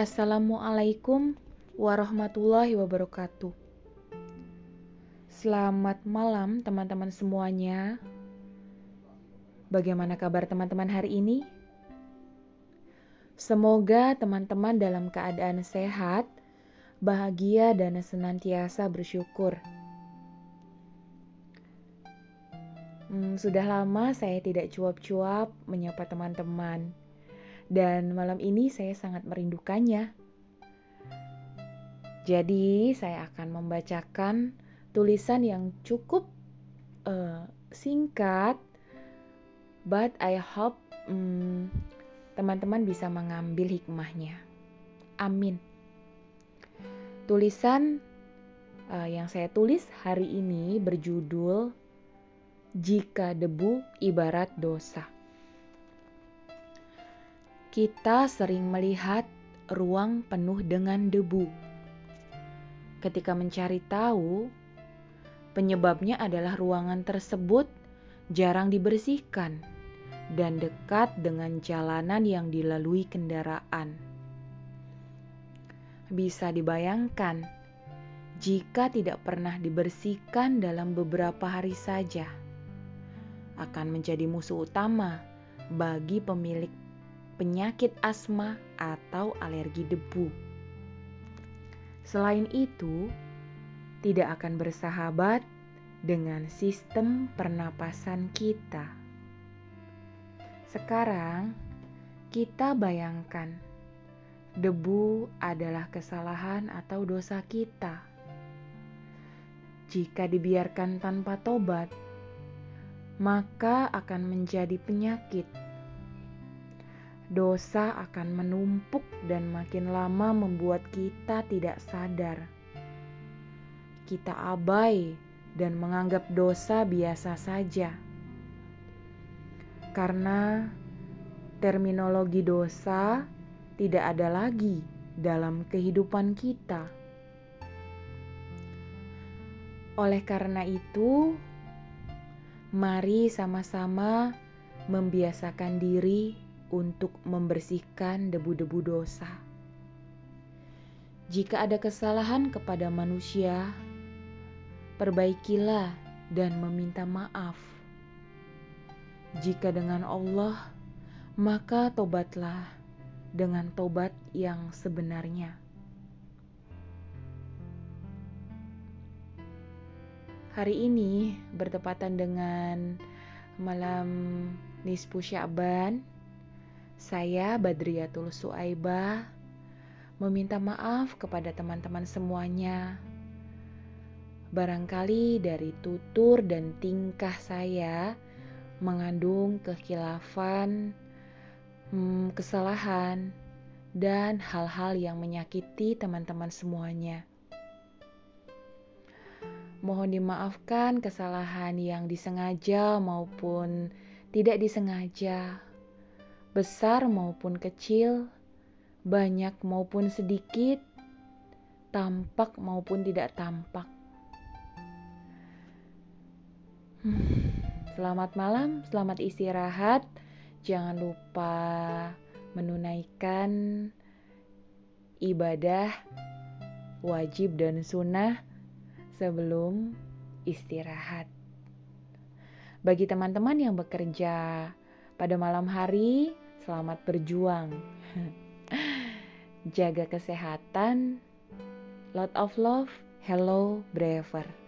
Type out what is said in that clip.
Assalamualaikum warahmatullahi wabarakatuh. Selamat malam, teman-teman semuanya. Bagaimana kabar teman-teman hari ini? Semoga teman-teman dalam keadaan sehat, bahagia, dan senantiasa bersyukur. Hmm, sudah lama saya tidak cuap-cuap menyapa teman-teman dan malam ini saya sangat merindukannya. Jadi, saya akan membacakan tulisan yang cukup uh, singkat, but I hope teman teman-teman bisa mengambil hikmahnya. Amin. Tulisan uh, yang saya tulis hari ini berjudul "Jika Debu Ibarat Dosa". Kita sering melihat ruang penuh dengan debu. Ketika mencari tahu, penyebabnya adalah ruangan tersebut jarang dibersihkan dan dekat dengan jalanan yang dilalui kendaraan. Bisa dibayangkan jika tidak pernah dibersihkan dalam beberapa hari saja, akan menjadi musuh utama bagi pemilik penyakit asma atau alergi debu. Selain itu, tidak akan bersahabat dengan sistem pernapasan kita. Sekarang, kita bayangkan debu adalah kesalahan atau dosa kita. Jika dibiarkan tanpa tobat, maka akan menjadi penyakit dosa akan menumpuk dan makin lama membuat kita tidak sadar. Kita abai dan menganggap dosa biasa saja, karena terminologi dosa tidak ada lagi dalam kehidupan kita. Oleh karena itu, mari sama-sama membiasakan diri untuk membersihkan debu-debu dosa. Jika ada kesalahan kepada manusia, perbaikilah dan meminta maaf. Jika dengan Allah, maka tobatlah dengan tobat yang sebenarnya. Hari ini bertepatan dengan malam Nisfu Sya'ban saya Badriatul Suaibah meminta maaf kepada teman-teman semuanya. Barangkali dari tutur dan tingkah saya mengandung kekhilafan, hmm, kesalahan, dan hal-hal yang menyakiti teman-teman semuanya. Mohon dimaafkan kesalahan yang disengaja maupun tidak disengaja besar maupun kecil, banyak maupun sedikit, tampak maupun tidak tampak. Hmm, selamat malam, selamat istirahat. Jangan lupa menunaikan ibadah wajib dan sunnah sebelum istirahat. Bagi teman-teman yang bekerja pada malam hari, selamat berjuang. Jaga kesehatan. Lot of love. Hello, Braver.